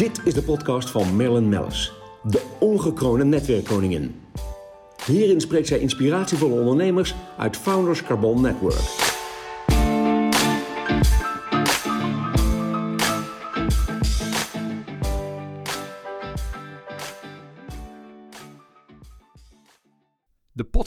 Dit is de podcast van Marilyn Mellis, de ongekroonde netwerkkoningin. Hierin spreekt zij inspiratievolle ondernemers uit Founders Carbon Network.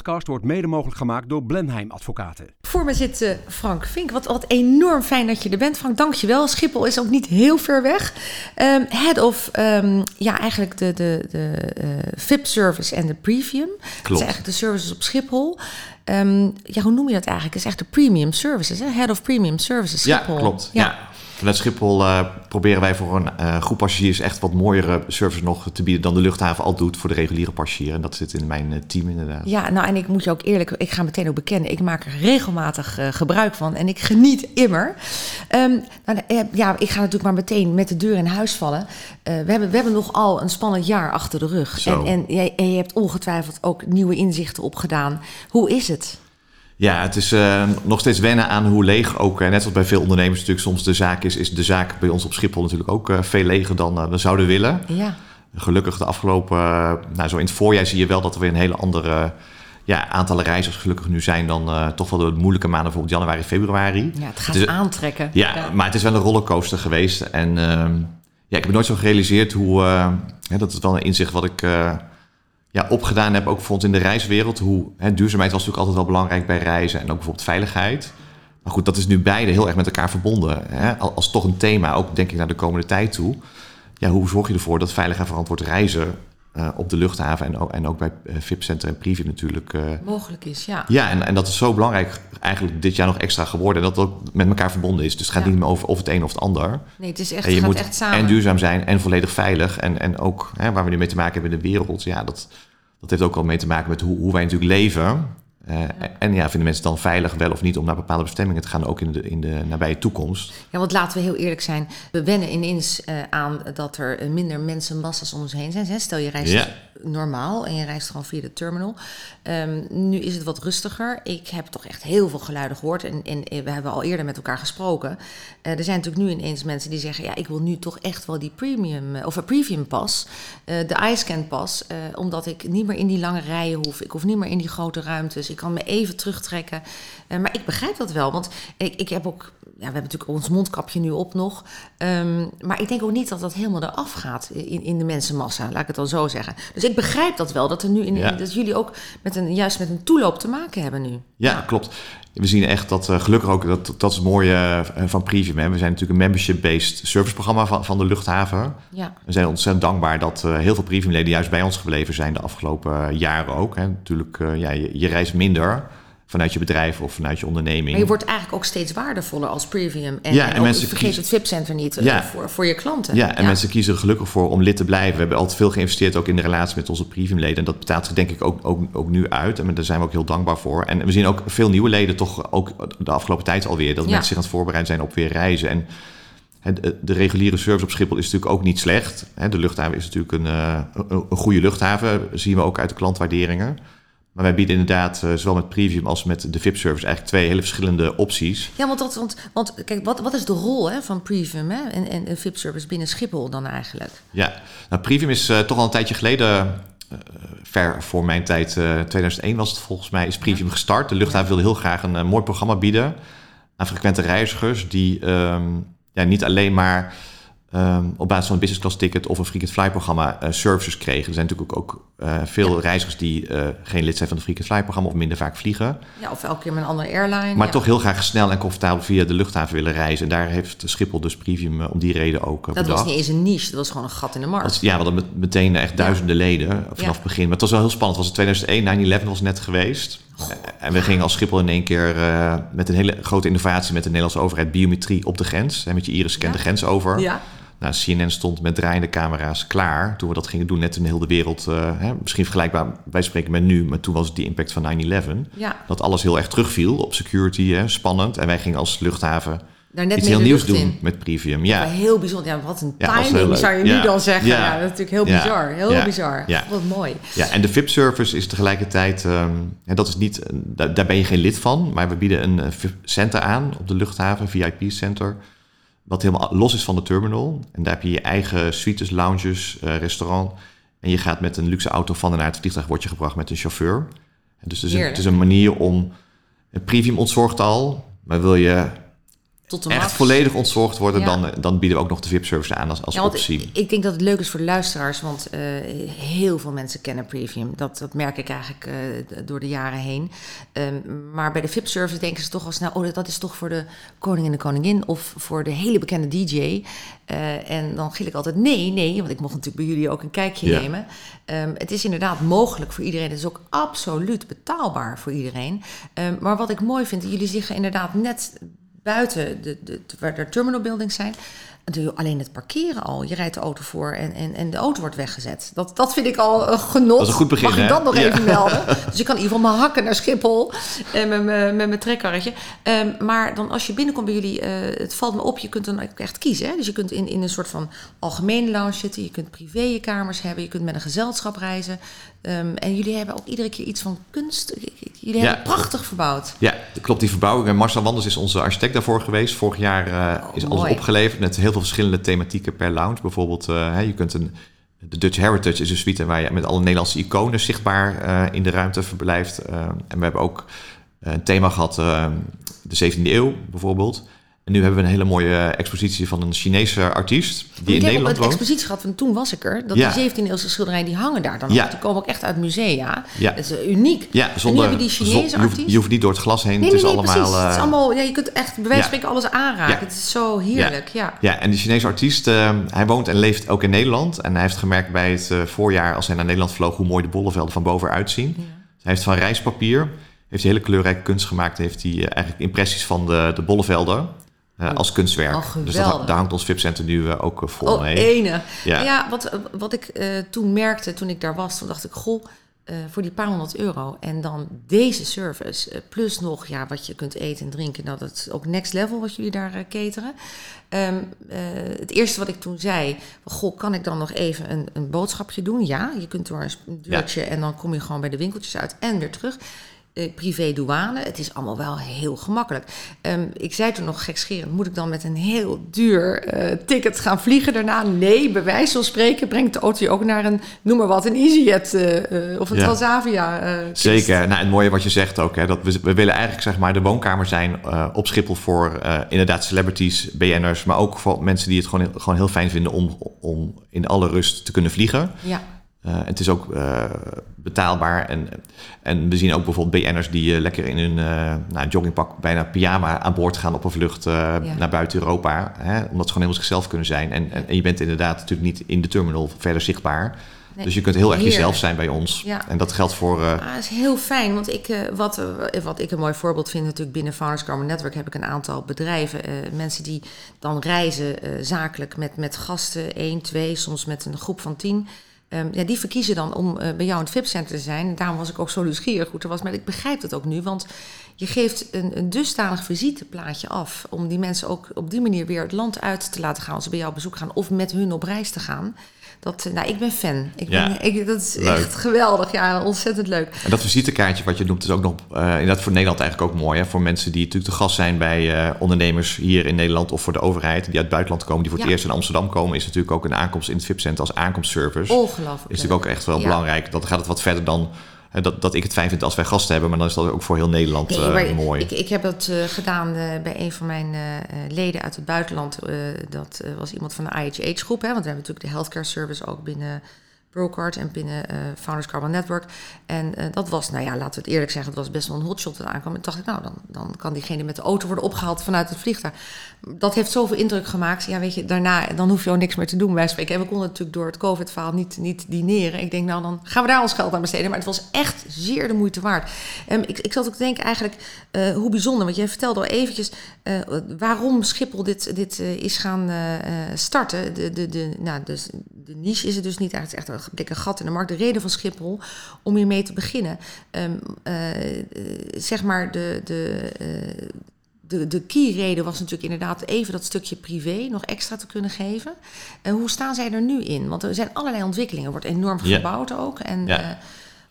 Podcast wordt mede mogelijk gemaakt door Blenheim Advocaten. Voor me zit uh, Frank Vink. Wat, wat enorm fijn dat je er bent, Frank. Dank je wel. Schiphol is ook niet heel ver weg. Um, head of, um, ja, eigenlijk de, de, de uh, VIP-service en de premium. Klopt. Dat zijn eigenlijk de services op Schiphol. Um, ja, hoe noem je dat eigenlijk? Het is echt de premium services, hè? Head of Premium Services Schiphol. Ja, klopt. ja. ja. Vanuit Schiphol uh, proberen wij voor een uh, groep passagiers echt wat mooiere service nog te bieden dan de luchthaven al doet voor de reguliere passagier. En dat zit in mijn uh, team inderdaad. Ja, nou en ik moet je ook eerlijk, ik ga meteen ook bekennen, ik maak er regelmatig gebruik van en ik geniet immer. Um, nou, ja, ik ga natuurlijk maar meteen met de deur in huis vallen. we, hebben, we hebben nogal een spannend jaar achter de rug. En, en, en je hebt ongetwijfeld ook nieuwe inzichten opgedaan. Hoe is het? Ja, het is uh, nog steeds wennen aan hoe leeg ook, uh, net zoals bij veel ondernemers natuurlijk soms de zaak is, is de zaak bij ons op Schiphol natuurlijk ook uh, veel leger dan we zouden willen. Ja. Gelukkig de afgelopen, nou zo in het voorjaar zie je wel dat er weer een hele andere ja, aantallen reizigers gelukkig nu zijn dan toch wel de moeilijke maanden, bijvoorbeeld januari, februari. Ja, het gaat het is, aantrekken. Ja, ja, maar het is wel een rollercoaster geweest. En ehm, ja, ik heb nooit zo gerealiseerd hoe, dat is wel een inzicht wat ik ja, opgedaan heb, ook vond in de reiswereld. Hoe, hè, duurzaamheid was natuurlijk altijd wel belangrijk bij reizen en ook bijvoorbeeld veiligheid. Maar goed, dat is nu beide heel erg met elkaar verbonden. Hè? Als toch een thema, ook denk ik naar de komende tijd toe. Ja, hoe zorg je ervoor dat veilig en verantwoord reizen uh, op de luchthaven en ook, en ook bij uh, VIP-center en Privé natuurlijk... Uh, Mogelijk is, ja. Ja, en, en dat is zo belangrijk eigenlijk dit jaar nog extra geworden. En dat het ook met elkaar verbonden is. Dus het gaat ja. niet meer over of het een of het ander. Nee, het is echt, en je gaat moet echt samen. En duurzaam zijn en volledig veilig. En, en ook hè, waar we nu mee te maken hebben in de wereld. Ja, dat, dat heeft ook wel mee te maken met hoe, hoe wij natuurlijk leven. Uh, ja. En ja, vinden mensen dan veilig wel of niet om naar bepaalde bestemmingen te gaan, ook in de, in de nabije toekomst? Ja, want laten we heel eerlijk zijn. We wennen ineens uh, aan dat er minder mensenmassa's om ons heen zijn. Stel je reist ja. Normaal en je reist gewoon via de terminal. Um, nu is het wat rustiger. Ik heb toch echt heel veel geluiden gehoord en, en we hebben al eerder met elkaar gesproken. Uh, er zijn natuurlijk nu ineens mensen die zeggen: Ja, ik wil nu toch echt wel die premium of een premium pas, de iScan pas, omdat ik niet meer in die lange rijen hoef. Ik hoef niet meer in die grote ruimtes. Ik kan me even terugtrekken. Maar ik begrijp dat wel. Want ik, ik heb ook. Ja, we hebben natuurlijk ons mondkapje nu op nog. Um, maar ik denk ook niet dat dat helemaal eraf gaat in, in de mensenmassa. Laat ik het dan zo zeggen. Dus ik begrijp dat wel. Dat, er nu in, ja. dat jullie ook met een, juist met een toeloop te maken hebben nu. Ja, klopt. We zien echt dat uh, gelukkig ook, dat, dat is het mooie uh, van Premium. Hè. We zijn natuurlijk een membership-based serviceprogramma van, van de luchthaven. Ja. We zijn ontzettend dankbaar dat uh, heel veel Premium-leden juist bij ons gebleven zijn de afgelopen jaren ook. Hè. Natuurlijk, ja, je, je reist minder vanuit je bedrijf of vanuit je onderneming. Maar je wordt eigenlijk ook steeds waardevoller als premium. En, ja, en, en mensen vergeet kiezen... het VIP-center niet ja. voor, voor je klanten. Ja, en ja. mensen kiezen er gelukkig voor om lid te blijven. We hebben altijd veel geïnvesteerd ook in de relatie met onze premiumleden. En dat betaalt zich denk ik ook, ook, ook nu uit. En daar zijn we ook heel dankbaar voor. En we zien ook veel nieuwe leden toch ook de afgelopen tijd alweer... dat mensen zich aan het voorbereiden zijn op weer reizen. En de reguliere service op Schiphol is natuurlijk ook niet slecht. De luchthaven is natuurlijk een, een goede luchthaven. Dat zien we ook uit de klantwaarderingen. Maar wij bieden inderdaad, uh, zowel met Premium als met de VIP-service, eigenlijk twee hele verschillende opties. Ja, want, dat, want, want kijk, wat, wat is de rol hè, van Premium hè, en, en VIP-service binnen Schiphol dan eigenlijk? Ja, nou, Premium is uh, toch al een tijdje geleden, uh, ver voor mijn tijd, 2001 was het volgens mij, is Premium ja. gestart. De luchthaven wilde heel graag een mooi programma bieden aan frequente reizigers die um, ja, niet alleen maar um, op basis van een business class ticket of een frequent fly programma services kregen. Er zijn natuurlijk ook uh, veel ja. reizigers die uh, geen lid zijn van het frequent fly programma of minder vaak vliegen. Ja, of elke keer met een andere airline. Maar ja. toch heel graag snel en comfortabel via de luchthaven willen reizen. En daar heeft Schiphol dus Premium om die reden ook Dat bedacht. was niet eens een niche, dat was gewoon een gat in de markt. Dat, ja, we hadden meteen echt duizenden leden vanaf het begin. Maar het was wel heel spannend. Het was in 2001, 9-11 was net geweest. En we gingen als Schiphol in één keer met een hele grote innovatie met de Nederlandse overheid biometrie op de grens. Hè, met je iris scan de grens over. Ja. Nou, CNN stond met draaiende camera's klaar toen we dat gingen doen, net in heel de wereld. Uh, hè, misschien vergelijkbaar, wij spreken met nu, maar toen was het die impact van 9-11. Ja. Dat alles heel erg terugviel op security, hè, spannend. En wij gingen als luchthaven Daar net iets heel nieuws doen in. met Premium. Ja, heel bijzonder. Ja, wat een Ja, heel timing zou je nu dan zeggen. Ja. Dat is natuurlijk heel bizar. Heel bizar. Ja. Wat mooi. ja, en de VIP-service is tegelijkertijd, ehm, en dat is niet, daar, daar ben je geen lid van, maar we bieden een eh, VIP-center aan op de luchthaven, VIP-center. Wat helemaal los is van de terminal. En daar heb je je eigen suites, lounges, uh, restaurant. En je gaat met een luxe auto van en naar het vliegtuig wordt je gebracht met een chauffeur. En dus het is, een, het is een manier om... Een premium ontzorgt al, maar wil je tot echt volledig ontzorgd worden, dan, dan bieden we ook nog de VIP-service aan als, als ja, optie. Ik denk dat het leuk is voor de luisteraars, want uh, heel veel mensen kennen Premium. Dat, dat merk ik eigenlijk uh, door de jaren heen. Um, maar bij de VIP-service denken ze toch al snel, oh, dat is toch voor de koning en de koningin of voor de hele bekende DJ. Uh, en dan gil ik altijd nee, nee, want ik mocht natuurlijk bij jullie ook een kijkje ja. nemen. Um, het is inderdaad mogelijk voor iedereen. Het is ook absoluut betaalbaar voor iedereen. Um, maar wat ik mooi vind, jullie zeggen inderdaad net buiten de, de, waar de terminal buildings zijn, je alleen het parkeren al. Je rijdt de auto voor en, en, en de auto wordt weggezet. Dat, dat vind ik al een genot. Dat is een goed begin, Mag ik dat nog even melden? Dus ik kan in ieder geval mijn hakken naar Schiphol en met, met, met mijn trekkarretje. Um, maar dan als je binnenkomt bij jullie, uh, het valt me op, je kunt dan echt kiezen. Hè? Dus je kunt in, in een soort van algemene lounge zitten. Je kunt privé kamers hebben. Je kunt met een gezelschap reizen. Um, en jullie hebben ook iedere keer iets van kunst. Jullie ja. hebben prachtig verbouwd. Ja, klopt. Die verbouwing. Marcel Wanders is onze architect daarvoor geweest. Vorig jaar uh, oh, is alles opgeleverd met heel veel verschillende thematieken per lounge. Bijvoorbeeld, uh, je kunt een... De Dutch Heritage is een suite waar je met alle Nederlandse iconen zichtbaar uh, in de ruimte verblijft. en we hebben ook een thema gehad, de 17e eeuw bijvoorbeeld. En nu hebben we een hele mooie expositie van een Chinese artiest die in Nederland woont. Ik heb expositie gehad van toen was ik er. Dat die 17e eeuwse schilderijen die hangen daar dan. Ja. Die komen ook echt uit musea. Ja. Dat is uniek. Ja, zonder, en nu die Chinese artiest. Je hoeft, niet door het glas heen. Nee, het is nee, allemaal. Uh, het is allemaal. Ja, je kunt echt bij wijze van spreken alles aanraken. Het is zo heerlijk. Ja. Ja. en die Chinese artiest, uh, hij woont en leeft ook in Nederland. En hij heeft gemerkt bij het uh, voorjaar, als hij naar Nederland vloog, hoe mooi de bollevelden van boven uitzien. Hij heeft van reispapier heeft hij hele kleurrijke kunst gemaakt. Heeft hij eigenlijk impressies van de, de bollevelden. Uh, als kunstwerk. Oh, dus dat, daar hangt ons VIP-center nu uh, ook vol oh, mee. Ene. Ja, ja wat, wat ik uh, toen merkte toen ik daar was, toen dacht ik, goh, voor die paar honderd euro en dan deze service, plus nog ja, wat je kunt eten en drinken, nou, dat is ook next level wat jullie daar cateren. Um, het eerste wat ik toen zei, goh, kan ik dan nog even een, een boodschapje doen? Ja, je kunt door een deurtje ja. en dan kom je gewoon bij de winkeltjes uit en weer terug eh, privé douane. Het is allemaal wel heel gemakkelijk. Um, ik zei toen nog gekscherend, moet ik dan met een heel duur uh, ticket gaan vliegen daarna? Nee, bij wijze van spreken brengt de auto je ook naar een, noem maar wat, een EasyJet uh, of een ja. Transavia. Zeker. Nou, het mooie wat je zegt ook, hè, dat we, we willen eigenlijk zeg maar de woonkamer zijn op Schiphol voor inderdaad celebrities, BN'ers, maar ook voor mensen die het gewoon, gewoon heel fijn vinden om, om in alle rust te kunnen vliegen. Ja. Uh, het is ook uh, betaalbaar. En, en we zien ook bijvoorbeeld BN'ers die uh, lekker in hun nou, joggingpak, bijna pyjama aan boord gaan op een vlucht ja. naar buiten Europa. Hè, omdat ze gewoon helemaal zichzelf kunnen zijn. En, en, en, je bent inderdaad natuurlijk niet in de terminal verder zichtbaar. Nee, dus je kunt heel erg heerlijk. jezelf zijn bij ons. Ja. En dat geldt voor. Uh... Ah, dat is heel fijn. Want ik, wat, wat ik een mooi voorbeeld vind, natuurlijk binnen Founders Carbon Network heb ik een aantal bedrijven. mensen die dan reizen zakelijk met, met gasten, één, twee, soms met een groep van tien. Um, ja, die verkiezen dan om uh, bij jou in het VIP-center te zijn. Daarom was ik ook zo nieuwsgierig hoe het was. Maar ik begrijp het ook nu, want je geeft een, een dusdanig visiteplaatje af... om die mensen ook op die manier weer het land uit te laten gaan... als ze bij jou op bezoek gaan of met hun op reis te gaan... Dat, nou, ik ben fan. Ik ja, ben, ik, dat is leuk. echt geweldig. Ja, ontzettend leuk. En dat visitekaartje wat je noemt is ook nog uh, inderdaad voor Nederland eigenlijk ook mooi. Hè? Voor mensen die natuurlijk te gast zijn bij uh, ondernemers hier in Nederland of voor de overheid die uit het buitenland komen, die voor het ja. eerst in Amsterdam komen, is natuurlijk ook een aankomst in het VIP-center als aankomstservice. Ongelooflijk. Is natuurlijk ook echt wel belangrijk. Dan gaat het wat verder dan dat, dat ik het fijn vind als wij gasten hebben, maar dan is dat ook voor heel Nederland nee, uh, mooi. Ik, ik heb dat uh, gedaan uh, bij een van mijn leden uit het buitenland. dat was iemand van de IHH-groep, want we hebben natuurlijk de healthcare service ook binnen Brocard en binnen uh, Founders Carbon Network. En uh, dat was, nou ja, laten we het eerlijk zeggen, het was best wel een hotshot dat aankwam. En dacht ik, nou, dan, dan kan diegene met de auto worden opgehaald vanuit het vliegtuig. Dat heeft zoveel indruk gemaakt. Ja, weet je, daarna, dan hoef je ook niks meer te doen. Wij spreken. En we konden natuurlijk door het COVID-verhaal niet, niet dineren. Ik denk, nou, dan gaan we daar ons geld aan besteden. Maar het was echt zeer de moeite waard. En ik, ik zat ook te denken eigenlijk, uh, hoe bijzonder. Want jij vertelde al eventjes waarom Schiphol dit, dit is gaan starten. De, de, de, nou, dus, de niche is het dus niet. Is echt dikke gat in de markt. De reden van Schiphol om hiermee te beginnen. Um, uh, zeg maar de, de, uh, de, de key-reden was natuurlijk inderdaad even dat stukje privé nog extra te kunnen geven. En hoe staan zij er nu in? Want er zijn allerlei ontwikkelingen. Er wordt enorm gebouwd ook. En ja.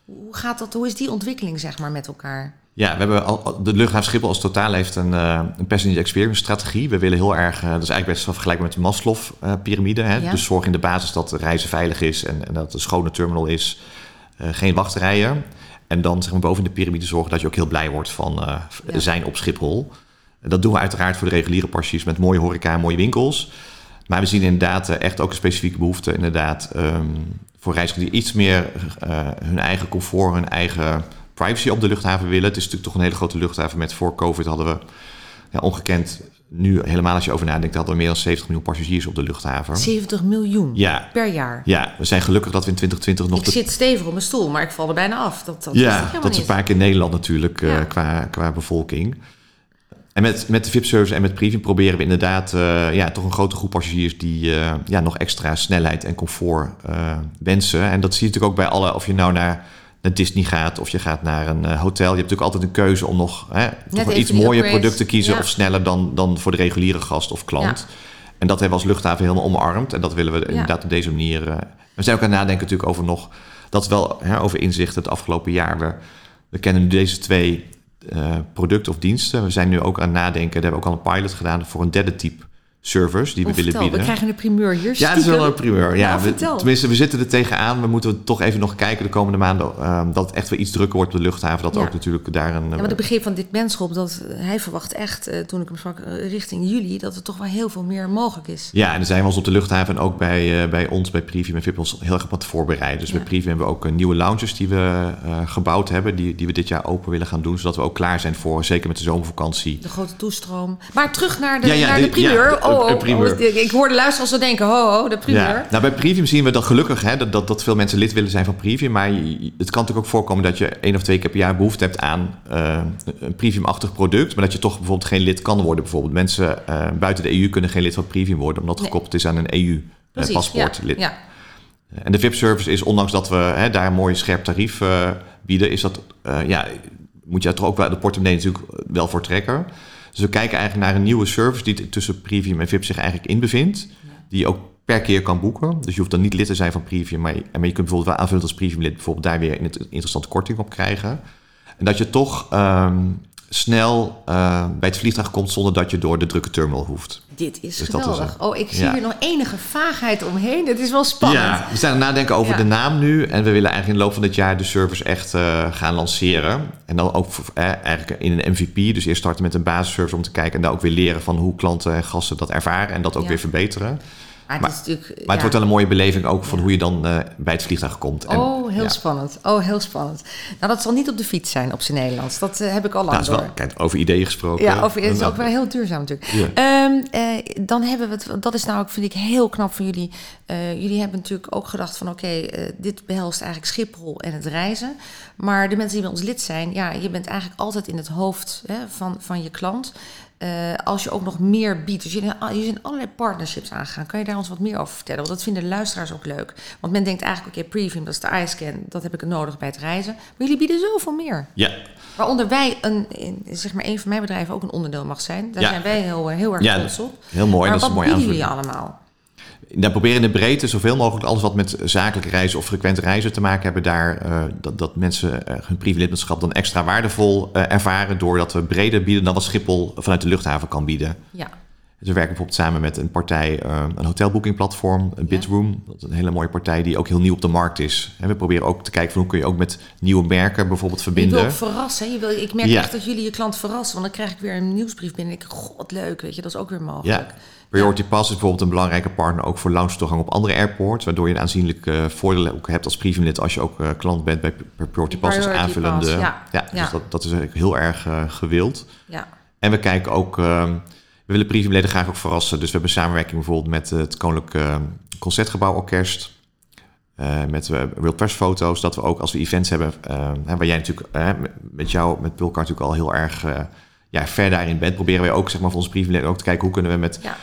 hoe gaat dat? Hoe is die ontwikkeling zeg maar met elkaar? Ja, we hebben al, de luchthaven Schiphol als totaal heeft een, uh, een passenger experience strategie. We willen heel erg, uh, dat is eigenlijk best wel vergelijkbaar met de Maslow-pyramide. Uh, Dus zorg in de basis dat de reizen veilig is en, en dat het een schone terminal is. geen wachtrijen. En dan zeg maar, boven in de piramide zorgen dat je ook heel blij wordt van ja. zijn op Schiphol. En dat doen we uiteraard voor de reguliere passagiers met mooie horeca en mooie winkels. Maar we zien inderdaad echt ook een specifieke behoefte inderdaad, um, voor reizigers die iets meer hun eigen comfort, hun eigen privacy op de luchthaven willen. Het is natuurlijk toch een hele grote luchthaven. Met voor COVID hadden we ja, ongekend, nu helemaal als je over nadenkt, hadden we meer dan 70 miljoen passagiers op de luchthaven. 70 miljoen ja. per jaar? Ja, we zijn gelukkig dat we in 2020 nog... Ik zit stevig op mijn stoel, maar ik val er bijna af. Dat, dat ja, dat is een paar keer in Nederland natuurlijk ja. uh, qua, qua bevolking. En met, met de VIP-service en met Preview proberen we inderdaad uh, ja, toch een grote groep passagiers die uh, ja, nog extra snelheid en comfort wensen. En dat zie je natuurlijk ook bij alle, of je nou naar naar Disney gaat of je gaat naar een uh, hotel. Je hebt natuurlijk altijd een keuze om nog hè, toch een iets mooier product te kiezen of sneller dan, dan voor de reguliere gast of klant. Ja. En dat hebben we als luchthaven helemaal omarmd. En dat willen we ja. inderdaad op deze manier. Uh, we zijn ook aan het nadenken natuurlijk over nog. Dat wel hè, over inzicht het afgelopen jaar. We, we kennen nu deze twee uh, producten of diensten. We zijn nu ook aan het nadenken. Daar hebben we ook al een pilot gedaan voor een derde type servers die we oh, willen bieden. We krijgen een primeur hier. Ja, het is wel een primeur. Ja, we, tenminste, we zitten er tegenaan. We moeten toch even nog kijken de komende maanden um, dat het echt weer iets drukker wordt op de luchthaven. Dat ja. ook natuurlijk daar een. Ja, maar de begrip van dit menschop dat hij verwacht echt, uh, toen ik hem sprak, uh, richting juli, dat er toch wel heel veel meer mogelijk is. Ja, en dan zijn we ons op de luchthaven en ook bij, bij ons, bij Preview en VIP ons heel erg op het voorbereiden. Dus ja. bij Preview hebben we ook nieuwe lounges die we gebouwd hebben, die, die we dit jaar open willen gaan doen, zodat we ook klaar zijn voor, zeker met de zomervakantie. De grote toestroom. Maar terug naar de, naar de, de primeur. Oh, oh, primeur. Oh, ik hoor de luisteraars al denken, ho, ho, de Premium. Ja. Nou, bij Premium zien we dat gelukkig hè, dat, dat, dat veel mensen lid willen zijn van Premium. Maar het kan natuurlijk ook voorkomen dat je één of twee keer per jaar behoefte hebt aan uh, een Premium-achtig product. Maar dat je toch bijvoorbeeld geen lid kan worden. Bijvoorbeeld mensen uh, buiten de EU kunnen geen lid van Premium worden, omdat het nee. gekoppeld is aan een EU-paspoort. Ja, ja. En de VIP-service is, ondanks dat we hè, daar een mooi scherp tarief bieden, is dat, ja, moet je er toch ook wel de portemonnee natuurlijk wel voor trekken. Dus we kijken eigenlijk naar een nieuwe service die tussen Premium en VIP zich eigenlijk in bevindt. Die je ook per keer kan boeken. Dus je hoeft dan niet lid te zijn van Premium, maar je, maar je kunt bijvoorbeeld wel aanvullen als Premium lid, bijvoorbeeld daar weer een interessante korting op krijgen. En dat je toch um, snel uh, bij het vliegtuig komt zonder dat je door de drukke terminal hoeft. Dit is dus geweldig. Is, oh, ik zie ja. hier nog enige vaagheid omheen. Het is wel spannend. Ja, we zijn aan het nadenken over ja. de naam nu. En we willen eigenlijk in de loop van dit jaar de service echt uh, gaan lanceren. En dan ook eh, eigenlijk in een MVP. Dus eerst starten met een basisservice om te kijken... en daar ook weer leren van hoe klanten en gasten dat ervaren... en dat ook weer verbeteren. Maar, maar, het, is maar het wordt wel een mooie beleving ook van hoe je dan uh, bij het vliegtuig komt. En, oh, heel ja. spannend. Oh, heel spannend. Nou, dat zal niet op de fiets zijn op zijn Nederlands. Dat uh, heb ik al lang nou, door. Wel, kijk, over ideeën gesproken. Ja, over, het is ook wel heel duurzaam natuurlijk. Um, uh, dan hebben we het, dat is nou ook, vind ik, heel knap van jullie. jullie hebben natuurlijk ook gedacht van, oké, okay, dit behelst eigenlijk Schiphol en het reizen. Maar de mensen die bij ons lid zijn, ja, je bent eigenlijk altijd in het hoofd hè, van, van je klant. Uh, als je ook nog meer biedt. Dus je, je zijn allerlei partnerships aangegaan. Kan je daar ons wat meer over vertellen? Want dat vinden luisteraars ook leuk. Want men denkt eigenlijk, oké, okay, Preview, dat is de iScan. Dat heb ik nodig bij het reizen. Maar jullie bieden zoveel meer. Ja. Waaronder wij, een, zeg maar, een van mijn bedrijven ook een onderdeel mag zijn. Daar ja. zijn wij heel, heel erg ja, trots op. Heel mooi. Maar dat is wat een mooi bieden jullie allemaal? Daar proberen in de breedte zoveel mogelijk alles wat met zakelijke reizen of frequente reizen te maken hebben, daar uh, dat, dat mensen uh, hun privilidmaatschap dan extra waardevol uh, ervaren doordat we breder bieden dan wat Schiphol vanuit de luchthaven kan bieden. Ja. Dus we werken bijvoorbeeld samen met een partij, een hotelboekingplatform, een Bitroom. Ja. Dat is een hele mooie partij die ook heel nieuw op de markt is. En we proberen ook te kijken van hoe kun je ook met nieuwe merken bijvoorbeeld verbinden. Je wil verrassen. Je wil, ik merk ja. echt dat jullie je klant verrassen. Want dan krijg ik weer een nieuwsbrief binnen en ik god leuk, weet je, dat is ook weer mogelijk. Ja. Priority Pass is bijvoorbeeld een belangrijke partner ook voor lounge toegang op andere airports, waardoor je een aanzienlijk uh, voordeel ook hebt als premiumlid als je ook uh, klant bent bij Priority Pass als aanvullende. Pass, ja. ja, dus Dat, dat is eigenlijk heel erg uh, gewild. Ja. En we kijken ook, ehm, willen premiumleden graag ook verrassen. Dus we hebben samenwerking bijvoorbeeld met het Koninklijk Concertgebouw Orkest. met Real Press foto's, dat we ook als we events hebben, waar jij natuurlijk met jou, met Pulkar natuurlijk al heel erg ja, ver daarin bent, proberen wij ook zeg maar, voor onze premiumleden ook te kijken hoe kunnen we met ja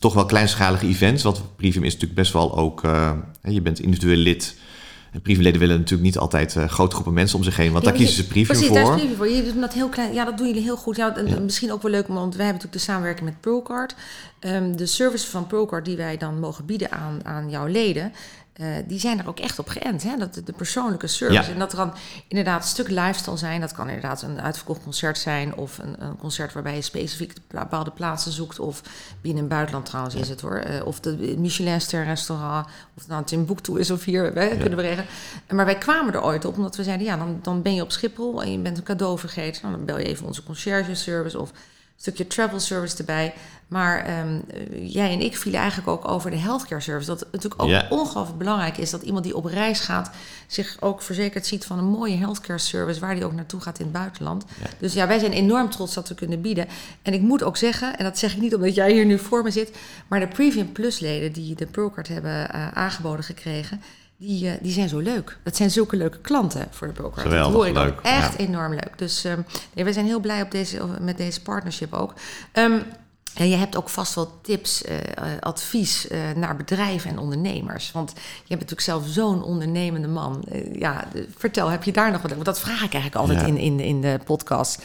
toch wel kleinschalige events. Want Premium is natuurlijk best wel ook... Uh, je bent individueel lid. En privileden willen natuurlijk niet altijd uh, grote groepen mensen om zich heen. Want ja, daar kiezen ze precies, voor. Precies, daar is voor. Je doet dat heel klein. Ja, dat doen jullie heel goed. Ja, en, ja. Misschien ook wel leuk, want wij hebben natuurlijk de samenwerking met Pearlcard. Ehm, de services van Procard die wij dan mogen bieden aan, aan jouw leden, uh, die zijn er ook echt op geënt. Hè? Dat de persoonlijke service. Ja. En dat kan inderdaad een stuk lifestyle zijn. Dat kan inderdaad een uitverkocht concert zijn. Of een, een concert waarbij je specifiek bepaalde plaatsen zoekt. Of binnen het buitenland trouwens is het hoor. Uh, of de Michelin-ster restaurant. Of het nou Timbuktu is of hier. Kunnen we regelen. Maar wij kwamen er ooit op omdat we zeiden... ja, dan, dan ben je op Schiphol en je bent een cadeau vergeten. Nou, dan bel je even onze concierge service of stukje travel service erbij. Maar um, jij en ik vielen eigenlijk ook over de healthcare service. Dat het natuurlijk ook ja. ongelooflijk belangrijk is dat iemand die op reis gaat zich ook verzekerd ziet van een mooie healthcare service waar die ook naartoe gaat in het buitenland. Ja. Dus ja, wij zijn enorm trots dat we kunnen bieden. En ik moet ook zeggen, en dat zeg ik niet omdat jij hier nu voor me zit, maar de Premium Plus leden die de Procard hebben uh, aangeboden gekregen, die, uh, die zijn zo leuk. Dat zijn zulke leuke klanten voor de broker. Geweldig, dat hoor ik leuk. echt ja. enorm leuk. Dus um, nee, we zijn heel blij op deze, met deze partnership ook. Um, ja, je hebt ook vast wel tips, uh, advies uh, naar bedrijven en ondernemers. Want je bent natuurlijk zelf zo'n ondernemende man. Uh, ja, vertel, heb je daar nog wat? Want dat vraag ik eigenlijk altijd ja. in, in, in de podcast.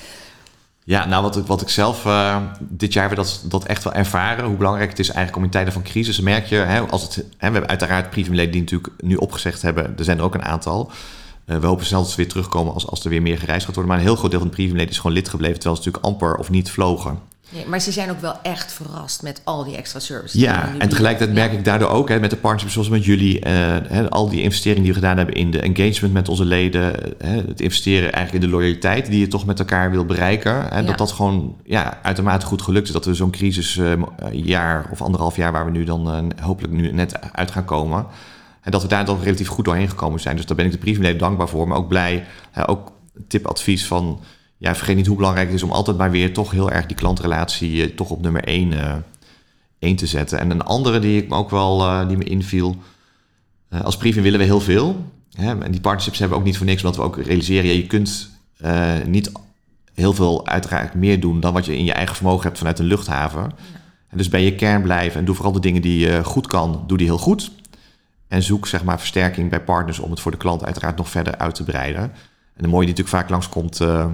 Ja, nou wat ik, wat ik zelf uh, dit jaar weer dat, dat echt wel ervaren, hoe belangrijk het is eigenlijk om in tijden van crisis, merk je, hè, als het, hè, we hebben uiteraard privileden die natuurlijk nu opgezegd hebben, er zijn er ook een aantal. Uh, we hopen snel dat ze weer terugkomen als, als er weer meer gereisd gaat worden. Maar een heel groot deel van de privileden is gewoon lid gebleven, terwijl ze natuurlijk amper of niet vlogen. Nee, maar ze zijn ook wel echt verrast met al die extra services. Ja, en tegelijkertijd merk ik daardoor ook hè, met de partnerships zoals met jullie, uh, hè, al die investeringen die we gedaan hebben in de engagement met onze leden, hè, het investeren eigenlijk in de loyaliteit die je toch met elkaar wil bereiken. En ja. dat dat gewoon ja, uitermate goed gelukt is. Dat we zo'n crisisjaar uh, of anderhalf jaar waar we nu dan uh, hopelijk nu net uit gaan komen. En dat we daar dan relatief goed doorheen gekomen zijn. Dus daar ben ik de privilege dankbaar voor. Maar ook blij, ook tip, advies van ja, vergeet niet hoe belangrijk het is om altijd maar weer toch heel erg die klantrelatie uh, toch op nummer 1 uh, één te zetten. En een andere die ik ook wel uh, die me inviel. als privé willen we heel veel. Hè? En die partnerships hebben we ook niet voor niks, omdat we ook realiseren, ja, je kunt niet heel veel uiteraard meer doen dan wat je in je eigen vermogen hebt vanuit een luchthaven. Ja. En dus bij je kern blijven en doe vooral de dingen die je goed kan, doe die heel goed. En zoek zeg maar versterking bij partners om het voor de klant uiteraard nog verder uit te breiden. En de mooie die natuurlijk vaak langskomt, uh,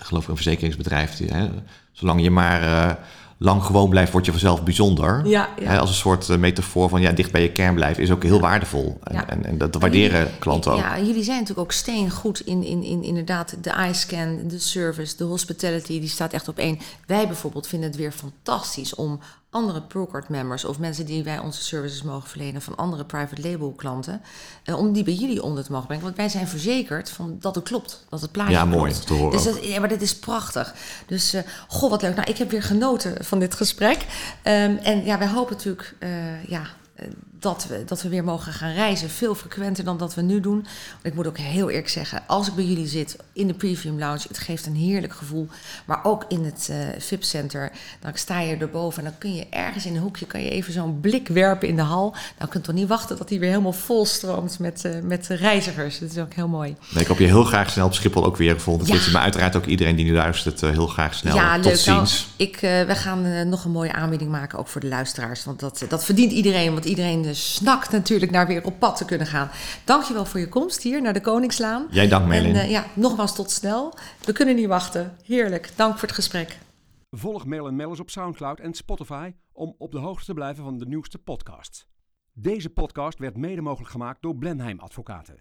geloof ik een verzekeringsbedrijf. Die, hè, zolang je maar uh, lang gewoon blijft, word je vanzelf bijzonder. Ja, ja. Hè, als een soort uh, metafoor van ja, dicht bij je kern blijven is ook heel waardevol. En, ja. en, en dat waarderen jullie, klanten ook. Ja, jullie zijn natuurlijk ook steengoed in, in, in inderdaad de iScan, de service, de hospitality. Die staat echt op één. Wij bijvoorbeeld vinden het weer fantastisch om andere Procard members of mensen die wij onze services mogen verlenen van andere private label klanten, uh, om die bij jullie onder te mogen brengen. Want wij zijn verzekerd van dat het klopt, dat het plaatje ja, klopt. mooi te horen. Dus dat, ja, maar dit is prachtig. Dus uh, goh, wat leuk. Nou, ik heb weer genoten van dit gesprek. Um, en ja, wij hopen natuurlijk, uh, ja dat we, dat we weer mogen gaan reizen. Veel frequenter dan dat we nu doen. Ik moet ook heel eerlijk zeggen, als ik bij jullie zit in de Premium Lounge, het geeft een heerlijk gevoel. Maar ook in het uh, VIP Center, dan sta je erboven en dan kun je ergens in een hoekje kan je even zo'n blik werpen in de hal. Dan kunt toch niet wachten dat die weer helemaal vol stroomt met, uh, met reizigers. Dat is ook heel mooi. Nee, ik hoop je heel graag snel op Schiphol ook weer volgende ja. keer. Maar uiteraard ook iedereen die nu luistert uh, heel graag snel. Ja, Tot leuk. ziens. Nou, ik, we gaan nog een mooie aanbieding maken, ook voor de luisteraars. Want dat, dat verdient iedereen, want iedereen snakt natuurlijk naar weer op pad te kunnen gaan. Dankjewel voor je komst hier naar de Koningslaan. Jij dank, Merlin. En uh, ja, nogmaals tot snel. We kunnen niet wachten. Heerlijk. Dank voor het gesprek. Volg Mail Mellers op Soundcloud en Spotify om op de hoogte te blijven van de nieuwste podcasts. Deze podcast werd mede mogelijk gemaakt door Blenheim Advocaten.